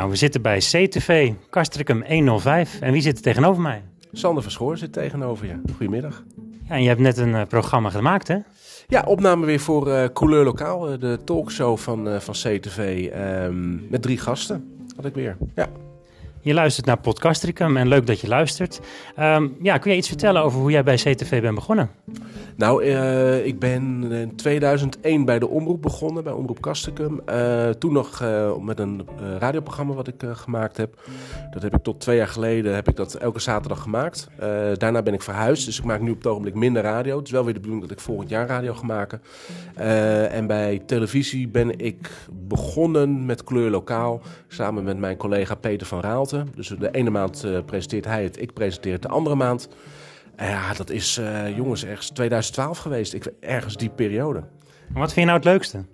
nou, we zitten bij CTV, Castricum 105. En wie zit er tegenover mij? Sander Verschoor zit tegenover je. Goedemiddag. Ja, en je hebt net een uh, programma gemaakt, hè? Ja, opname weer voor uh, Couleur Lokaal, de talkshow van, uh, van CTV. Um, met drie gasten had ik weer. Ja. Je luistert naar Podcastricum en leuk dat je luistert. Um, ja, kun je iets vertellen over hoe jij bij CTV bent begonnen? Nou, uh, ik ben in 2001 bij de Omroep begonnen, bij Omroep Castricum. Uh, toen nog uh, met een radioprogramma wat ik gemaakt heb. Dat heb ik tot twee jaar geleden, heb ik dat elke zaterdag gemaakt. daarna ben ik verhuisd, dus ik maak nu op het ogenblik minder radio. Het is wel weer de bedoeling dat ik volgend jaar radio ga maken. en bij televisie ben ik begonnen met Kleur Lokaal, samen met mijn collega Peter van Dus de ene maand presenteert hij het, ik presenteer het de andere maand. Ja, dat is, uh, jongens, ergens 2012 geweest. Ik, ergens die periode. wat vind je nou het leukste?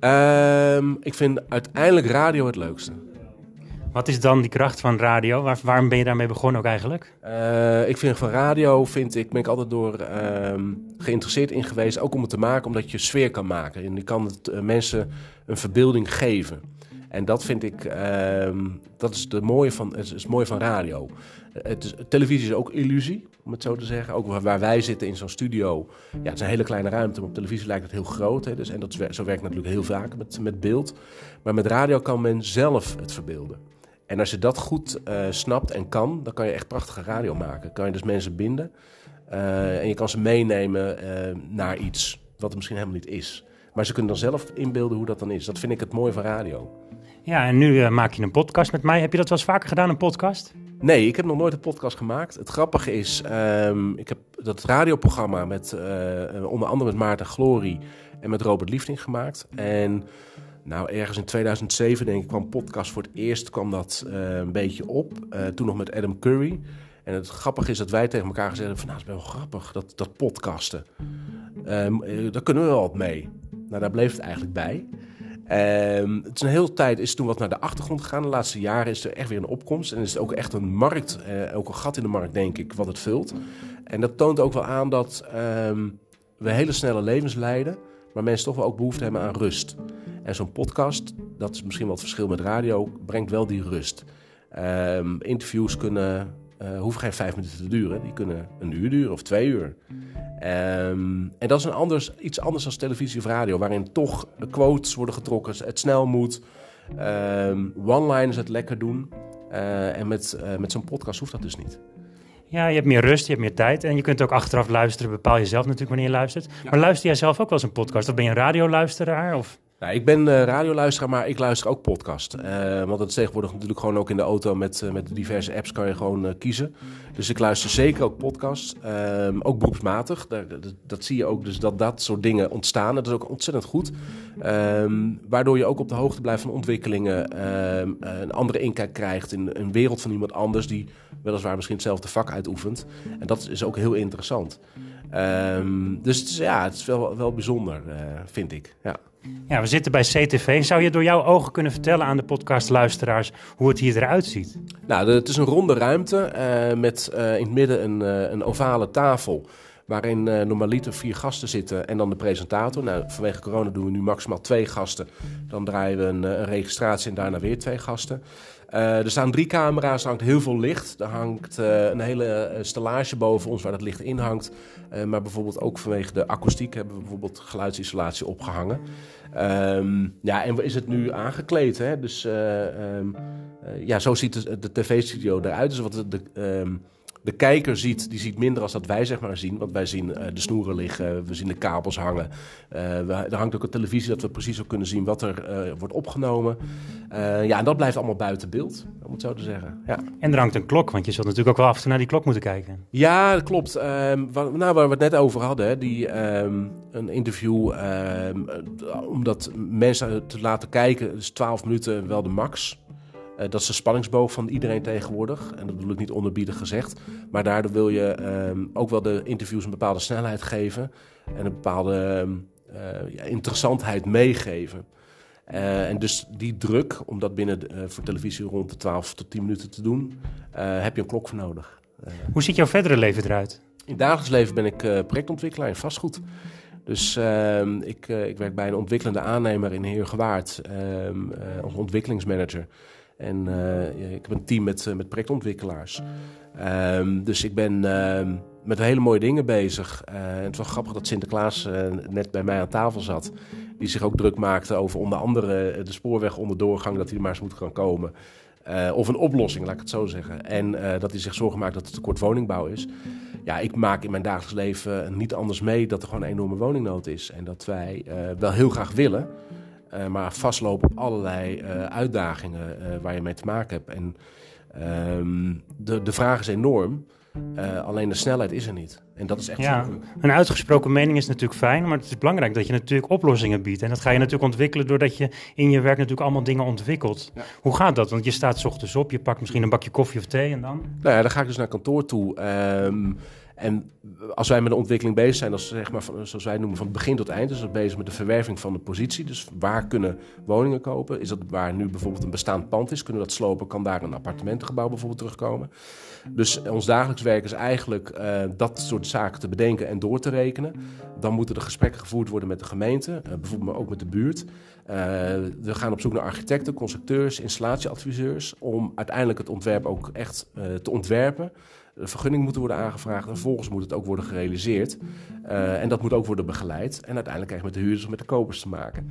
Um, ik vind uiteindelijk radio het leukste. Wat is dan die kracht van radio? Waar, waarom ben je daarmee begonnen ook eigenlijk? Uh, ik vind van radio, vind ik, ben ik altijd door uh, geïnteresseerd in geweest. Ook om het te maken, omdat je sfeer kan maken. En je kan het, uh, mensen een verbeelding geven. En dat vind ik, ehm, dat is, de mooie van, het is het mooie van radio. Het is, televisie is ook illusie, om het zo te zeggen. Ook waar wij zitten in zo'n studio. Ja, het is een hele kleine ruimte, maar op televisie lijkt het heel groot. Hè, dus, en dat, zo werkt natuurlijk heel vaak met, met beeld. Maar met radio kan men zelf het verbeelden. En als je dat goed uh, snapt en kan, dan kan je echt prachtige radio maken. Kan je dus mensen binden uh, en je kan ze meenemen uh, naar iets wat er misschien helemaal niet is. Maar ze kunnen dan zelf inbeelden hoe dat dan is. Dat vind ik het mooie van radio. Ja, en nu uh, maak je een podcast met mij. Heb je dat wel eens vaker gedaan, een podcast? Nee, ik heb nog nooit een podcast gemaakt. Het grappige is, um, ik heb dat radioprogramma met uh, onder andere met Maarten Glory en met Robert Liefding gemaakt. En nou, ergens in 2007 denk ik kwam podcast voor het eerst kwam dat een beetje op. toen nog met Adam Curry. En het grappige is dat wij tegen elkaar gezegd hebben van... nou, het is wel grappig, dat, dat podcasten. Um, daar kunnen we wel wat mee. Nou, daar bleef het eigenlijk bij. Um, het is een hele tijd is toen wat naar de achtergrond gegaan. De laatste jaren is er echt weer een opkomst. En is het ook echt een markt, uh, ook een gat in de markt, denk ik, wat het vult. En dat toont ook wel aan dat um, we hele snelle levens leiden, maar mensen toch wel ook behoefte hebben aan rust. En zo'n podcast, dat is misschien wel het verschil met radio, brengt wel die rust. Um, interviews kunnen, uh, hoeven geen vijf minuten te duren. Die kunnen een uur duren of twee uur. Um, en dat is een anders, iets anders dan televisie of radio, waarin toch quotes worden getrokken, het snel moet, um, one-liners het lekker doen. Uh, en met, uh, met zo'n podcast hoeft dat dus niet. Ja, je hebt meer rust, je hebt meer tijd en je kunt ook achteraf luisteren. Bepaal je zelf natuurlijk wanneer je luistert. Ja. Maar luister jij zelf ook wel eens een podcast? Of ben je een radioluisteraar? Of? Nou, ik ben uh, radioluisteraar, maar ik luister ook podcast. Uh, want het is tegenwoordig natuurlijk gewoon ook in de auto met, uh, met diverse apps kan je gewoon kiezen. Dus ik luister zeker ook podcasts, ehm, ook beroepsmatig. Dat, dat, dat, zie je ook dus dat dat soort dingen ontstaan. Dat is ook ontzettend goed. Um, waardoor je ook op de hoogte blijft van ontwikkelingen, um, een andere inkijk krijgt in een wereld van iemand anders die weliswaar misschien hetzelfde vak uitoefent. En dat is ook heel interessant. Dus het is, ja, het is wel, wel bijzonder, vind ik. Ja. Ja, we zitten bij CTV. Zou je door jouw ogen kunnen vertellen aan de podcastluisteraars hoe het hier eruit ziet? Nou, het is een ronde ruimte uh, met uh, in het midden een, een ovale tafel. Waarin uh, normaliter vier gasten zitten en dan de presentator. Nou, vanwege corona doen we nu maximaal twee gasten. Dan draaien we een, een registratie en daarna weer twee gasten. Uh, er staan drie camera's, er hangt heel veel licht. Er hangt uh, een hele stellage boven ons waar dat licht in hangt. Maar bijvoorbeeld ook vanwege de akoestiek hebben we bijvoorbeeld geluidsisolatie opgehangen. Um, ja, en is het nu aangekleed. Hè? Dus um, ja, zo ziet de, tv-studio eruit. Dus wat de, um, de kijker ziet, die ziet minder als dat wij zeg maar zien. Want wij zien uh, de snoeren liggen, we zien de kabels hangen. Uh, we, er hangt ook een televisie dat we precies ook kunnen zien wat er uh, wordt opgenomen. ja, en dat blijft allemaal buiten beeld, om het zo te zeggen. Ja. En er hangt een klok, want je zult natuurlijk ook wel af en toe naar die klok moeten kijken. Ja, dat klopt. Um, waar, nou, waar we het net over hadden, hè, die, um, een interview, um, omdat mensen te laten kijken, is 12 minuten wel de max. Uh, dat is de spanningsboog van iedereen tegenwoordig. En dat bedoel ik niet onderbiedig gezegd. Maar daardoor wil je um, ook wel de interviews een bepaalde snelheid geven. En een bepaalde um, uh, ja, interessantheid meegeven. Uh, en dus die druk, om dat binnen voor televisie rond de 12 tot 10 minuten te doen, heb je een klok voor nodig. Hoe ziet jouw verdere leven eruit? In het dagelijks leven ben ik projectontwikkelaar in vastgoed. Dus uh, ik, uh, ik, werk bij een ontwikkelende aannemer in Heergewaard uh, als ontwikkelingsmanager. En ik heb een team met, met projectontwikkelaars. Ehm, dus ik ben ehm, met hele mooie dingen bezig. en het was grappig dat Sinterklaas net bij mij aan tafel zat. Die zich ook druk maakte over onder andere de spoorweg onder doorgang, dat hij er maar eens moet gaan komen. Uh, of een oplossing, laat ik het zo zeggen. En uh, dat hij zich zorgen maakt dat er tekort woningbouw is. Ja, ik maak in mijn dagelijks leven niet anders mee dat er gewoon een enorme woningnood is. En dat wij uh, wel heel graag willen, maar vastlopen op allerlei uitdagingen waar je mee te maken hebt. En ehm, de, de vraag is enorm. Alleen de snelheid is er niet. En dat is echt ja, Een uitgesproken mening is natuurlijk fijn, maar het is belangrijk dat je natuurlijk oplossingen biedt. En dat ga je natuurlijk ontwikkelen doordat je in je werk natuurlijk allemaal dingen ontwikkelt. Hoe gaat dat? Want je staat s ochtends op, je pakt misschien een bakje koffie of thee en dan? Nou ja, dan ga ik dus naar kantoor toe. Um, en als wij met de ontwikkeling bezig zijn, als, zeg maar, zoals wij noemen van begin tot eind, dus we bezig met de verwerving van de positie. Dus waar kunnen woningen kopen? Is dat waar nu bijvoorbeeld een bestaand pand is? Kunnen we dat slopen? Kan daar een appartementengebouw bijvoorbeeld terugkomen? Dus ons dagelijks werk is eigenlijk uh, dat soort zaken te bedenken en door te rekenen. Dan moeten er gesprekken gevoerd worden met de gemeente, uh, bijvoorbeeld ook met de buurt. We gaan op zoek naar architecten, constructeurs, installatieadviseurs, om uiteindelijk het ontwerp ook echt te ontwerpen. De vergunning moet worden aangevraagd en vervolgens moet het ook worden gerealiseerd. Uh, en dat moet ook worden begeleid. En uiteindelijk krijg je met de huurders of met de kopers te maken.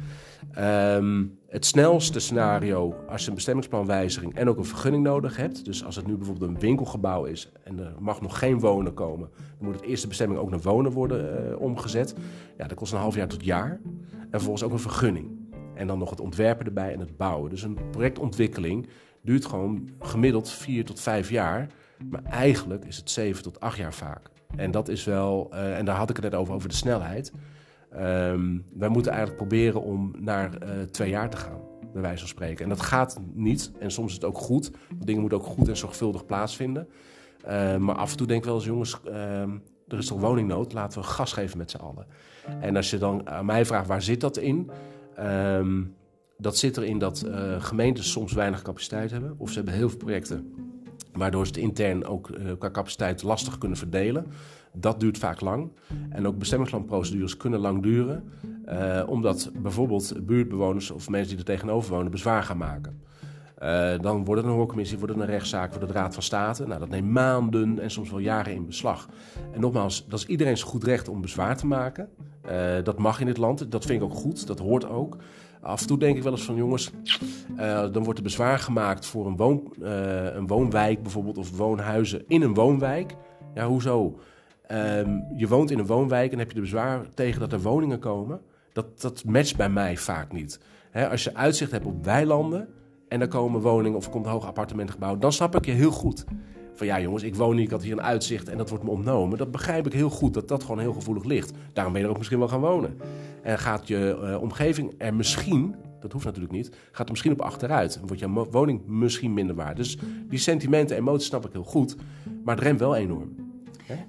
Um, het snelste scenario als je een bestemmingsplanwijziging en ook een vergunning nodig hebt. Dus als het nu bijvoorbeeld een winkelgebouw is en er mag nog geen wonen komen, dan moet het eerste bestemming ook naar wonen worden uh, omgezet. Ja, dat kost een half jaar tot jaar. En vervolgens ook een vergunning. En dan nog het ontwerpen erbij en het bouwen. Dus een projectontwikkeling duurt gewoon gemiddeld vier tot vijf jaar. Maar eigenlijk is het 7 tot 8 jaar vaak. En dat is wel, uh, en daar had ik het net over, over de snelheid. Um, wij moeten eigenlijk proberen om naar uh, twee jaar te gaan, bij wijze van spreken. En dat gaat niet. En soms is het ook goed. Dingen moeten ook goed en zorgvuldig plaatsvinden. Uh, maar af en toe denk ik wel eens, jongens, er is toch woningnood? Laten we gas geven met z'n allen. En als je dan aan mij vraagt, waar zit dat in? Dat zit erin dat gemeentes soms weinig capaciteit hebben. Of ze hebben heel veel projecten waardoor ze het intern ook uh, qua capaciteit lastig kunnen verdelen. Dat duurt vaak lang. En ook bestemmingsplanprocedures kunnen lang duren, uh, omdat bijvoorbeeld buurtbewoners of mensen die er tegenover wonen bezwaar gaan maken. Uh, dan wordt het een hoorcommissie, wordt het een rechtszaak, wordt het Raad van State. Nou, dat neemt maanden en soms wel jaren in beslag. En nogmaals, dat is iedereen's goed recht om bezwaar te maken. Uh, dat mag in dit land, dat vind ik ook goed, dat hoort ook. Af en toe denk ik wel eens van jongens, uh, dan wordt er bezwaar gemaakt voor een, woon, uh, een woonwijk bijvoorbeeld of woonhuizen in een woonwijk. Ja, hoezo? Um, je woont in een woonwijk en heb je er bezwaar tegen dat er woningen komen. Dat, dat matcht bij mij vaak niet. Als je uitzicht hebt op weilanden en er komen woningen of er komt een hoog appartementengebouw, dan snap ik je heel goed. Van ja jongens, ik woon hier, ik had hier een uitzicht en dat wordt me ontnomen. Dat begrijp ik heel goed, dat dat gewoon heel gevoelig ligt. Daarom ben je er ook misschien wel gaan wonen. En gaat je uh, omgeving er misschien, dat hoeft natuurlijk niet, gaat er misschien op achteruit. Dan wordt je woning misschien minder waard. Dus die sentimenten, emoties snap ik heel goed, maar het remt wel enorm.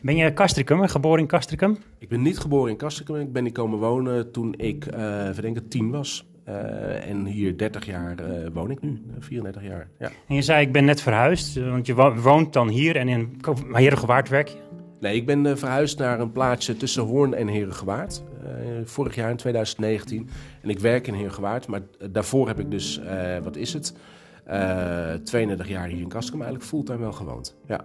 Ben je Castricum, geboren in Castricum? Ik ben niet geboren in Castricum. Ik ben hier komen wonen toen ik, uh, verdenk het, tien was. Uh, en hier 30 jaar uh, woon ik nu, 34 jaar. Ja. En je zei, ik ben net verhuisd, want je woont dan hier en in Herengewaard werk je? Nee, ik ben uh, verhuisd naar een plaatsje tussen Hoorn en Herengewaard. vorig jaar in 2019. En ik werk in Herengewaard, maar daarvoor heb ik dus, wat is het, 32 jaar hier in Kaskum eigenlijk fulltime wel gewoond. Ja.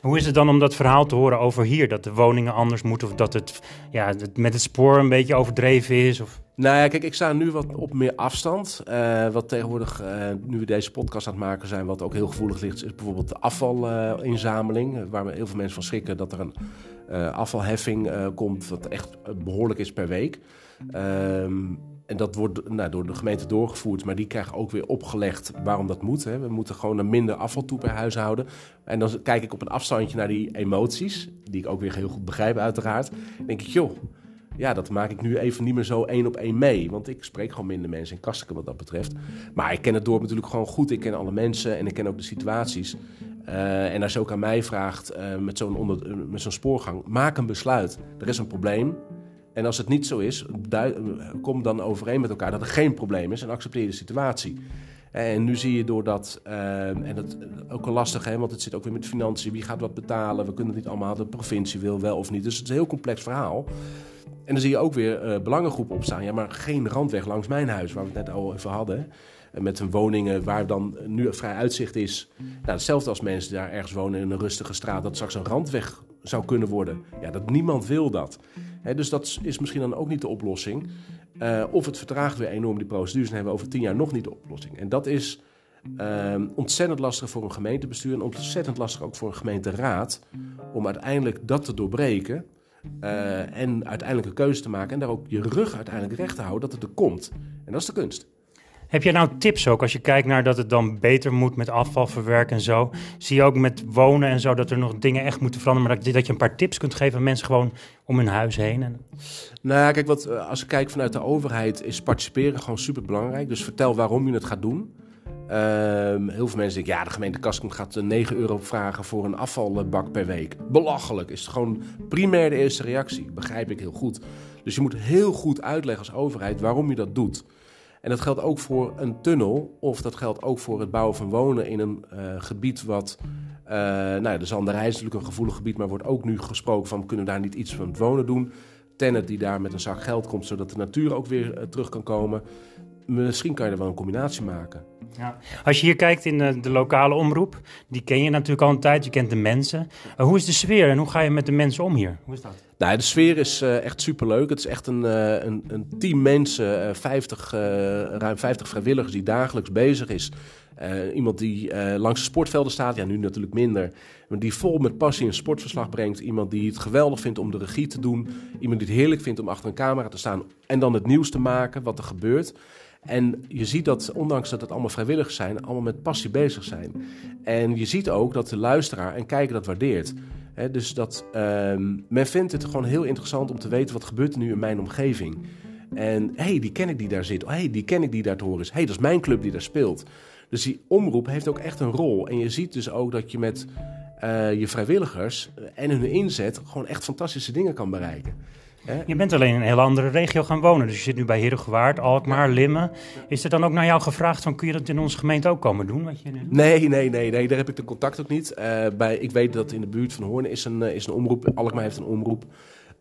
Hoe is het dan om dat verhaal te horen over hier? Dat de woningen anders moeten of dat het, ja, met het spoor een beetje overdreven is? Of... Nou ja, kijk, ik sta nu wat op meer afstand. Uh, wat tegenwoordig, uh, nu we deze podcast aan het maken zijn, wat ook heel gevoelig ligt, is bijvoorbeeld de afvalinzameling. Uh, waar heel veel mensen van schrikken dat er een afvalheffing komt, wat echt behoorlijk is per week. Ehm, en dat wordt nou, door de gemeente doorgevoerd, maar die krijgen ook weer opgelegd waarom dat moet. Hè. We moeten gewoon een minder afval toe per huishouden. En dan kijk ik op een afstandje naar die emoties, die ik ook weer heel goed begrijp uiteraard. Dan denk ik, joh, ja, dat maak ik nu even niet meer zo één op één mee. Want ik spreek gewoon minder mensen in Kastiken wat dat betreft. Maar ik ken het dorp natuurlijk gewoon goed. Ik ken alle mensen en ik ken ook de situaties. Uh, en als je ook aan mij vraagt uh, met zo'n met zo'n spoorgang, maak een besluit. Er is een probleem. En als het niet zo is, kom dan overeen met elkaar dat er geen probleem is en accepteer de situatie. En nu zie je doordat, uh, en dat ook wel lastig, hè, want het zit ook weer met financiën. Wie gaat wat betalen? We kunnen het niet allemaal, de provincie wil wel of niet. Dus het is een heel complex verhaal. En dan zie je ook weer uh, belangengroepen opstaan. Ja, maar geen randweg langs mijn huis, waar we het net al even hadden. Met een woningen waar dan nu vrij uitzicht is. Nou, hetzelfde als mensen daar ergens wonen in een rustige straat, dat straks een randweg zou kunnen worden. Ja, dat niemand wil dat. dus dat is misschien dan ook niet de oplossing. Uh, of het vertraagt weer enorm die procedures en hebben we over tien jaar nog niet de oplossing. En dat is uh, ontzettend lastig voor een gemeentebestuur en ontzettend lastig ook voor een gemeenteraad om uiteindelijk dat te doorbreken. Uh, en uiteindelijk een keuze te maken en daar ook je rug uiteindelijk recht te houden dat het er komt. En dat is de kunst. Heb jij nou tips ook als je kijkt naar dat het dan beter moet met afvalverwerken en zo? Zie je ook met wonen en zo dat er nog dingen echt moeten veranderen, maar dat, dat je een paar tips kunt geven aan mensen gewoon om hun huis heen? En... Nou, kijk, wat, eh, als ik kijk vanuit de overheid is participeren gewoon super belangrijk. Dus vertel waarom je het gaat doen. Ehm, heel veel mensen denken, ja, de gemeente Kaskum gaat 9 euro vragen voor een afvalbak per week. Belachelijk, is gewoon primair de eerste reactie. Begrijp ik heel goed. Dus je moet heel goed uitleggen als overheid waarom je dat doet. En dat geldt ook voor een tunnel, of dat geldt ook voor het bouwen van wonen in een uh, gebied wat. Uh, nou, de Zanderij is natuurlijk een gevoelig gebied, maar wordt ook nu gesproken van kunnen we daar niet iets van het wonen doen. Tennet die daar met een zak geld komt, zodat de natuur ook weer terug kan komen. Misschien kan je er wel een combinatie maken. Ja. Als je hier kijkt in de, de, lokale omroep, die ken je natuurlijk al een tijd, je kent de mensen. Uh, hoe is de sfeer en hoe ga je met de mensen om hier? Hoe is dat? Nou, de sfeer is uh, echt superleuk. Het is echt een, uh, een, een, team mensen, 50, ruim 50 vrijwilligers die dagelijks bezig is. iemand die langs de sportvelden staat, ja nu natuurlijk minder, maar die vol met passie een sportverslag brengt. Iemand die het geweldig vindt om de regie te doen. Iemand die het heerlijk vindt om achter een camera te staan en dan het nieuws te maken, wat er gebeurt. En je ziet dat, ondanks dat het allemaal vrijwilligers zijn, allemaal met passie bezig zijn. En je ziet ook dat de luisteraar en kijker dat waardeert. dus dat ehm, men vindt het gewoon heel interessant om te weten wat gebeurt er nu in mijn omgeving. En hé, hey, die ken ik die daar zit. Hé, hey, die ken ik die daar te horen is. Hé, hey, dat is mijn club die daar speelt. Dus die omroep heeft ook echt een rol. En je ziet dus ook dat je met uh, je vrijwilligers en hun inzet gewoon echt fantastische dingen kan bereiken. Je bent alleen in een hele andere regio gaan wonen. Dus je zit nu bij Herengewaard, Alkmaar, Limmen. Is er dan ook naar jou gevraagd van kun je dat in onze gemeente ook komen doen? Wat je nu Nee, nee, nee, nee, daar heb ik de contact ook niet. Uh, bij, ik weet dat in de buurt van Hoorn is een, uh, is een omroep. Alkmaar heeft een omroep.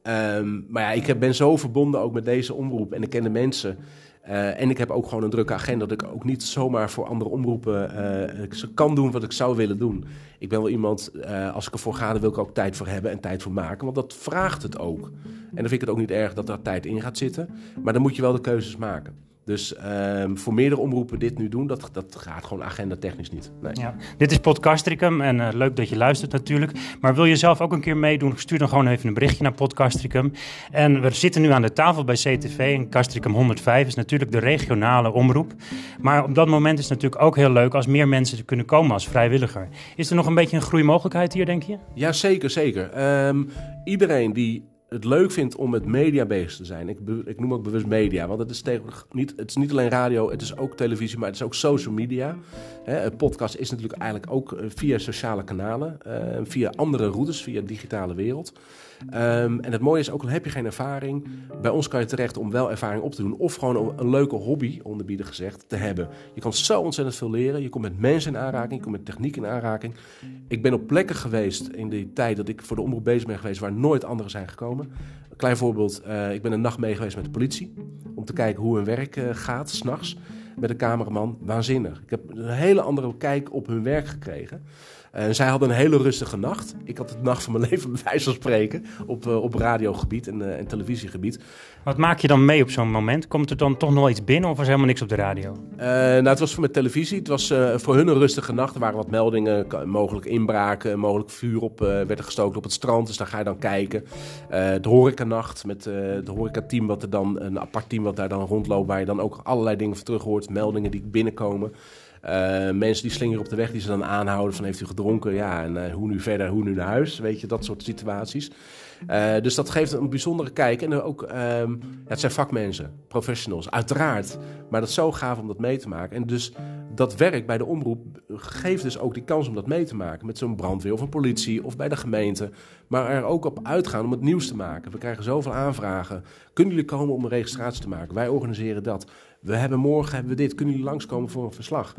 Um, maar ja, ik ben zo verbonden ook met deze omroep en ik ken de mensen. Uh, en ik heb ook gewoon een drukke agenda dat ik ook niet zomaar voor andere omroepen uh, kan doen wat ik zou willen doen. Ik ben wel iemand, uh, als ik ervoor ga, dan wil ik ook tijd voor hebben en tijd voor maken. Want dat vraagt het ook. En dan vind ik het ook niet erg dat er tijd in gaat zitten. Maar dan moet je wel de keuzes maken. Dus um, voor meerdere omroepen dit nu doen, dat, dat gaat gewoon agenda technisch niet. Nee. Ja. Dit is Podcastricum en uh, leuk dat je luistert natuurlijk. Maar wil je zelf ook een keer meedoen, stuur dan gewoon even een berichtje naar Podcastricum. En we zitten nu aan de tafel bij CTV en Castricum 105 is natuurlijk de regionale omroep. Maar op dat moment is het natuurlijk ook heel leuk als meer mensen kunnen komen als vrijwilliger. Is er nog een beetje een groeimogelijkheid hier, denk je? Ja, zeker, zeker. Um, iedereen die het leuk vindt om met media bezig te zijn. Ik, ik noem ook bewust media, want het is tegenwoordig niet, het is niet alleen radio, het is ook televisie, maar het is ook social media. Hè, podcast is natuurlijk eigenlijk ook eh, via sociale kanalen, uh, via andere routes, via de digitale wereld. Um, en het mooie is, ook al heb je geen ervaring, bij ons kan je terecht om wel ervaring op te doen. Of gewoon een, leuke hobby, onderbieden gezegd, te hebben. Je kan zo ontzettend veel leren. Je komt met mensen in aanraking, je komt met techniek in aanraking. Ik ben op plekken geweest in die tijd dat ik voor de omroep bezig ben geweest waar nooit anderen zijn gekomen. Een klein voorbeeld, uh, ik ben een nacht mee geweest met de politie. Om te kijken hoe hun werk uh, gaat, s'nachts. Met een cameraman, waanzinnig. Ik heb een hele andere kijk op hun werk gekregen. En zij hadden een hele rustige nacht. Ik had de nacht van mijn leven bij wijze van spreken op, uh, op radiogebied en, uh, en televisiegebied. Wat maak je dan mee op zo'n moment? Komt er dan toch nog iets binnen of was helemaal niks op de radio? Uh, nou, het was voor mijn televisie. Het was voor hun een rustige nacht. Er waren wat meldingen, mogelijk inbraken, mogelijk vuur op, werd er gestoken op het strand. Dus daar ga je dan kijken. de horecanacht met het horecateam, wat er dan, een apart team wat daar dan rondloopt, waar je dan ook allerlei dingen van terug hoort. Meldingen die binnenkomen. Uh, mensen die slingeren op de weg, die ze dan aanhouden van heeft u gedronken? Ja, en uh, hoe nu verder, hoe nu naar huis? Weet je, dat soort situaties. Uh, dus dat geeft een bijzondere kijk. En ook, ja, het zijn vakmensen, professionals, uiteraard. Maar dat is zo gaaf om dat mee te maken. En dus dat werk bij de omroep geeft dus ook die kans om dat mee te maken. Met zo'n brandweer of een politie of bij de gemeente. Maar er ook op uitgaan om het nieuws te maken. We krijgen zoveel aanvragen. Kunnen jullie komen om een registratie te maken? Wij organiseren dat. We hebben morgen hebben we dit. Kunnen jullie langskomen voor een verslag?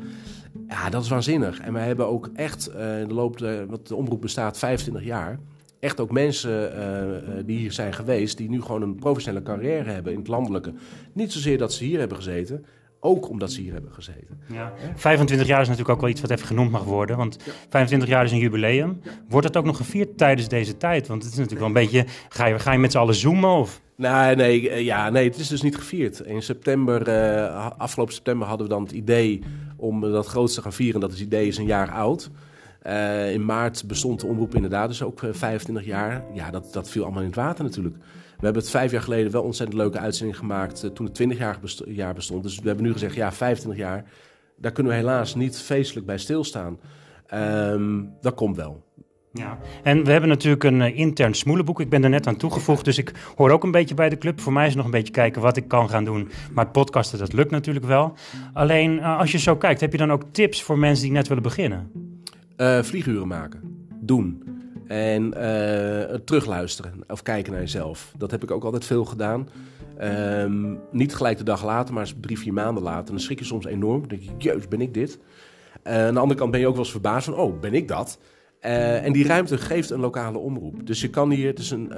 Ja, dat is waanzinnig. En wij hebben ook echt uh, in de loop, de, wat de omroep bestaat 25 jaar. echt ook mensen die hier zijn geweest, die nu gewoon een professionele carrière hebben in het landelijke. Niet zozeer dat ze hier hebben gezeten, ook omdat ze hier hebben gezeten. Ja. 25 jaar is natuurlijk ook wel iets wat even genoemd mag worden. Want 25 jaar is een jubileum. Wordt het ook nog gevierd tijdens deze tijd? Want het is natuurlijk wel een beetje... Ga je, ga je met z'n allen zoomen of... Nee, nee, eh, ja, nee, het is dus niet gevierd. In september, uh, afgelopen september hadden we dan het idee om dat grootste te gaan vieren. Dat is idee is een jaar oud. In maart bestond de omroep inderdaad dus ook 25 jaar. Ja, dat, dat viel allemaal in het water natuurlijk. We hebben het vijf jaar geleden wel ontzettend leuke uitzending gemaakt toen het 20 jaar, jaar bestond. Dus we hebben nu gezegd, ja, 25 jaar, daar kunnen we helaas niet feestelijk bij stilstaan. Um, dat komt wel. Ja, en we hebben natuurlijk een uh, intern smoelenboek. Ik ben er net aan toegevoegd, dus ik hoor ook een beetje bij de club. Voor mij is nog een beetje kijken wat ik kan gaan doen. Maar podcasten, dat lukt natuurlijk wel. Alleen, uh, als je zo kijkt, heb je dan ook tips voor mensen die net willen beginnen? Uh, vlieguren maken. Doen. En terugluisteren of kijken naar jezelf. Dat heb ik ook altijd veel gedaan. Um, niet gelijk de dag later, maar drie, vier maanden later. Dan schrik je soms enorm. Dan denk je, jeus, ben ik dit? Aan de andere kant ben je ook wel eens verbaasd van, oh, ben ik dat? Uh, en die ruimte geeft een lokale omroep. Dus je kan hier, het is een,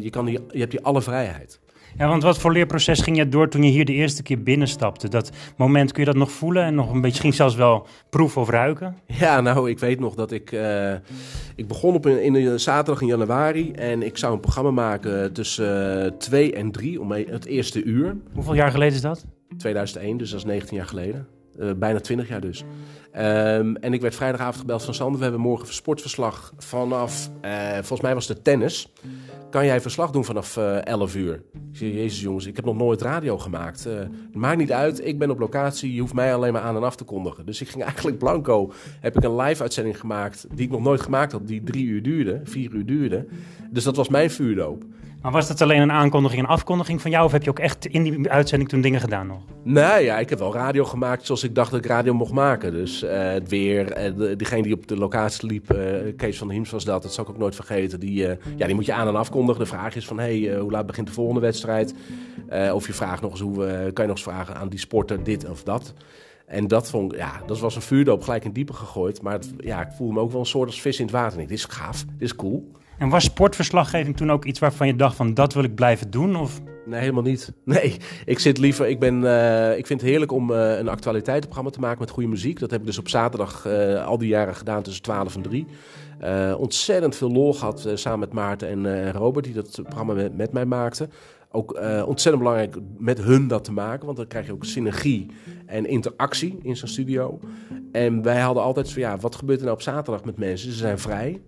je, kan hier, je hebt hier alle vrijheid. Ja, want wat voor leerproces ging je door toen je hier de eerste keer binnenstapte? Dat moment, kun je dat nog voelen en nog een beetje, misschien zelfs wel proeven of ruiken? Ja, nou, ik weet nog dat ik... Uh, ik begon op een, in een zaterdag in januari en ik zou een programma maken tussen uh, 2 en 3 om het eerste uur. Hoeveel jaar geleden is dat? 2001, dus dat is 19 jaar geleden. Uh, bijna 20 jaar dus. Um, en ik werd vrijdagavond gebeld van Sander. We hebben morgen sportverslag vanaf, uh, volgens mij was het tennis. Kan jij verslag doen vanaf uh, eh, 11 uur? Ik zei, jezus jongens, ik heb nog nooit radio gemaakt. Uh, maakt niet uit, ik ben op locatie. Je hoeft mij alleen maar aan en af te kondigen. Dus ik ging eigenlijk blanco. Heb ik een live uitzending gemaakt die ik nog nooit gemaakt had. Die drie uur duurde, vier uur duurde. Dus dat was mijn vuurdoop. Maar was dat alleen een aankondiging en afkondiging van jou? Of heb je ook echt in die uitzending toen dingen gedaan nog? Nee, ja, ik heb wel radio gemaakt zoals ik dacht dat ik radio mocht maken. Dus uh, het weer, uh, diegene die op de locatie liep, uh, Kees van der Hims was dat, dat zal ik ook nooit vergeten. Die, ja, die moet je aan en afkondigen. De vraag is van, hey, hoe laat begint de volgende wedstrijd? of je vraagt nog eens, hoe, kan je nog eens vragen aan die sporter dit of dat? En dat vond ja, dat was een vuurdoop gelijk in diepe gegooid. Maar ja, ik voelde me ook wel een soort als vis in het water. dit is gaaf, dit is cool. En was sportverslaggeving toen ook iets waarvan je dacht van dat wil ik blijven doen? Of? Nee, helemaal niet. Nee, ik zit liever. Ik, ben, uh, ik vind het heerlijk om uh, een actualiteitenprogramma te maken met goede muziek. Dat heb ik dus op zaterdag uh, al die jaren gedaan tussen 12 en 3. ontzettend veel lol gehad samen met Maarten en Robert, die dat programma met, met mij maakten. Ook ontzettend belangrijk met hun dat te maken, want dan krijg je ook synergie en interactie in zo'n studio. En wij hadden altijd van ja, wat gebeurt er nou op zaterdag met mensen? Ze zijn vrij.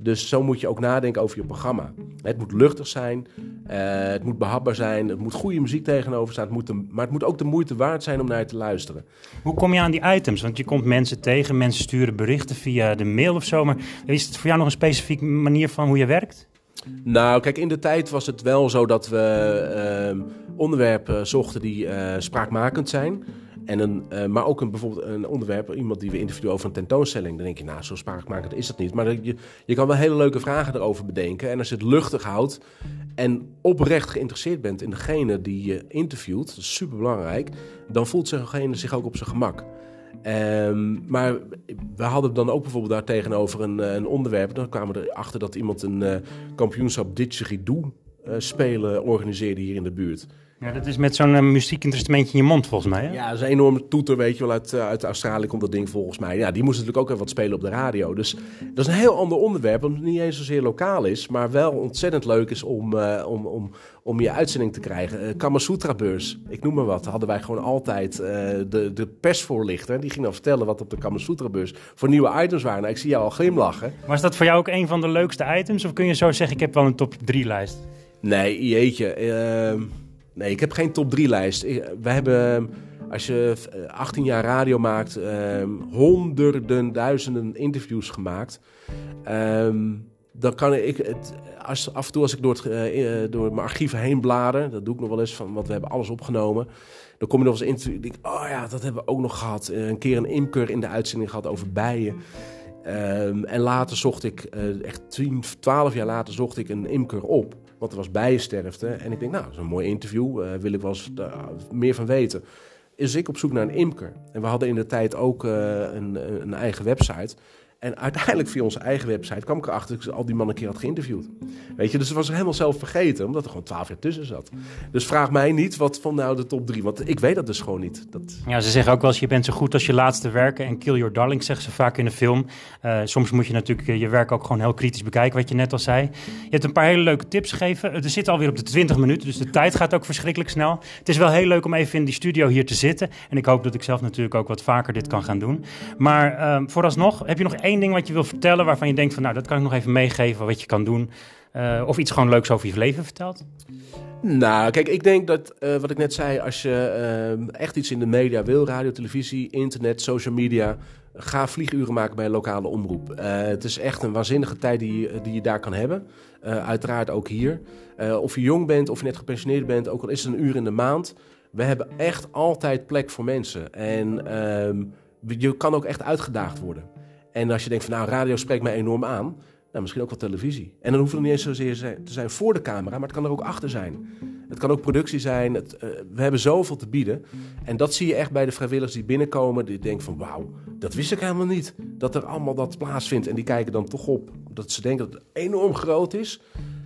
Dus zo moet je ook nadenken over je programma. Het moet luchtig zijn, uh, het moet behapbaar zijn, het moet goede muziek tegenover staan, het moet de, maar het moet ook de moeite waard zijn om naar je te luisteren. Hoe kom je aan die items? Want je komt mensen tegen, mensen sturen berichten via de mail of zo, maar is het voor jou nog een specifieke manier van hoe je werkt? Nou, kijk, in de tijd was het wel zo dat we uh, onderwerpen zochten die uh, spraakmakend zijn. En een, uh, maar ook een, bijvoorbeeld een onderwerp, iemand die we interviewen over een tentoonstelling. Dan denk je, nou, zo spraakmakend is dat niet. Maar je, je kan wel hele leuke vragen erover bedenken. En als je het luchtig houdt en oprecht geïnteresseerd bent in degene die je interviewt, dat is super belangrijk, dan voelt degene zich ook op zijn gemak. Um, maar we hadden dan ook bijvoorbeeld daar tegenover een, een onderwerp. Dan kwamen we erachter dat iemand een uh, kampioenschap didgeridoo uh, spelen organiseerde hier in de buurt. Ja, dat is met zo'n uh, muziekinstrumentje in je mond volgens mij. Hè? Ja, dat is een enorme toeter, weet je wel. Uit, uh, uit Australië komt dat ding volgens mij. Ja, die moest natuurlijk ook even wat spelen op de radio. Dus dat is een heel ander onderwerp, omdat het niet eens zozeer lokaal is, maar wel ontzettend leuk is om, uh, om, om, om je uitzending te krijgen. Kamasutra-beurs, ik noem maar wat, hadden wij gewoon altijd de, de persvoorlichter. Die ging dan vertellen wat op de Kamasutra-beurs voor nieuwe items waren. Nou, ik zie jou al glimlachen. Was dat voor jou ook een van de leukste items? Of kun je zo zeggen, ik heb wel een top 3 lijst? Nee, jeetje. Ehm, Nee, ik heb geen top 3 lijst. We hebben, als je 18 jaar radio maakt, um, honderden, duizenden interviews gemaakt. Um, dan kan ik, het, als, af en toe als ik door, het, uh, door mijn archieven heen blader, dat doe ik nog wel eens, van, want we hebben alles opgenomen. Dan kom je nog eens in, ik denk, oh ja, dat hebben we ook nog gehad. Een keer een imker in de uitzending gehad over bijen. Um, en later zocht ik, echt 10, 12 jaar later, zocht ik een imker op. Want er was bijensterfte. En ik denk, nou, dat is een mooi interview. Uh, wil ik wel eens uh, meer van weten. Is ik op zoek naar een imker. En we hadden in de tijd ook uh, een, een, eigen website. En uiteindelijk via onze eigen website kwam ik erachter dat ik al die mannen een keer had geïnterviewd. Weet je, dus het was helemaal zelf vergeten, omdat er gewoon twaalf jaar tussen zat. Dus vraag mij niet wat van nou de top drie, want ik weet dat dus gewoon niet. Dat... Ja, ze zeggen ook wel eens, je bent zo goed als je laatste werken. En kill your darling, zeggen ze vaak in de film. Uh, soms moet je natuurlijk je werk ook gewoon heel kritisch bekijken, wat je net al zei. Je hebt een paar hele leuke tips gegeven. Er zit alweer op de 20 minuten, dus de tijd gaat ook verschrikkelijk snel. Het is wel heel leuk om even in die studio hier te zitten. En ik hoop dat ik zelf natuurlijk ook wat vaker dit kan gaan doen. Maar um, vooralsnog, heb je nog één ding wat je wil vertellen waarvan je denkt van nou, dat kan ik nog even meegeven wat je kan doen? Uh, of iets gewoon leuks over je leven vertelt? Nou, kijk, ik denk dat uh, wat ik net zei, als je uh, echt iets in de media wil, radio, televisie, internet, social media, ga vlieguren maken bij een lokale omroep. het is echt een waanzinnige tijd die, die je daar kan hebben. uiteraard ook hier. of je jong bent, of je net gepensioneerd bent, ook al is het een uur in de maand. We hebben echt altijd plek voor mensen. En ehm, je kan ook echt uitgedaagd worden. En als je denkt van nou, radio spreekt mij enorm aan. Nou, misschien ook wel televisie. En dan hoeft het niet eens zozeer te zijn voor de camera, maar het kan er ook achter zijn. Het kan ook productie zijn. Het, uh, we hebben zoveel te bieden. En dat zie je echt bij de vrijwilligers die binnenkomen. Die denken van wauw, dat wist ik helemaal niet. Dat er allemaal dat plaatsvindt. En die kijken dan toch op. Dat ze denken dat het enorm groot is.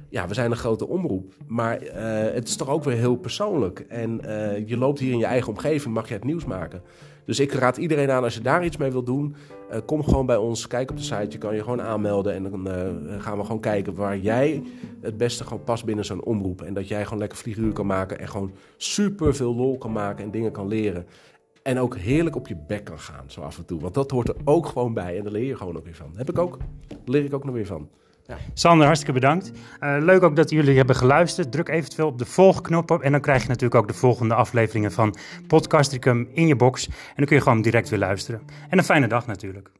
Ja, we zijn een grote omroep. Maar uh, het is toch ook weer heel persoonlijk. En uh, je loopt hier in je eigen omgeving, mag je het nieuws maken. Dus ik raad iedereen aan, als je daar iets mee wil doen, uh, kom gewoon bij ons. Kijk op de site, je kan je gewoon aanmelden. En dan uh, gaan we gewoon kijken waar jij het beste gewoon past binnen zo'n omroep. En dat jij gewoon lekker vlieguur kan maken en gewoon super veel lol kan maken en dingen kan leren. En ook heerlijk op je bek kan gaan, zo af en toe. Want dat hoort er ook gewoon bij. En daar leer je gewoon ook weer van. Heb ik ook. Daar leer ik ook nog weer van. Sander, hartstikke bedankt. Uh, leuk ook dat jullie hebben geluisterd. Druk eventueel op de volgknop op en dan krijg je natuurlijk ook de volgende afleveringen van Podcastricum in je box. En dan kun je gewoon direct weer luisteren. En een fijne dag natuurlijk.